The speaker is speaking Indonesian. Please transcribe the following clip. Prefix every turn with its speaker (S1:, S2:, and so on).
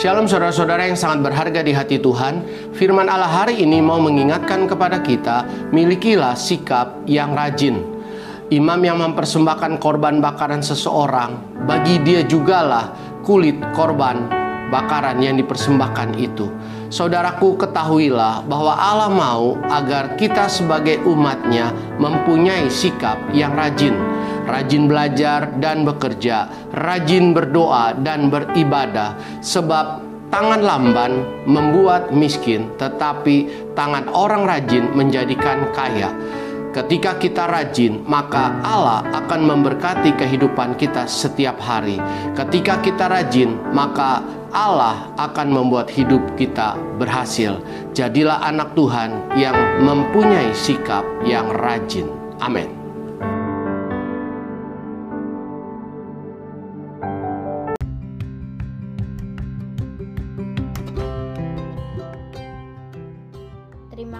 S1: Shalom saudara-saudara yang sangat berharga di hati Tuhan. Firman Allah hari ini mau mengingatkan kepada kita, milikilah sikap yang rajin. Imam yang mempersembahkan korban bakaran seseorang, bagi dia jugalah kulit korban bakaran yang dipersembahkan itu. Saudaraku ketahuilah bahwa Allah mau agar kita sebagai umatnya mempunyai sikap yang rajin rajin belajar dan bekerja, rajin berdoa dan beribadah, sebab tangan lamban membuat miskin, tetapi tangan orang rajin menjadikan kaya. Ketika kita rajin, maka Allah akan memberkati kehidupan kita setiap hari. Ketika kita rajin, maka Allah akan membuat hidup kita berhasil. Jadilah anak Tuhan yang mempunyai sikap yang rajin. Amin.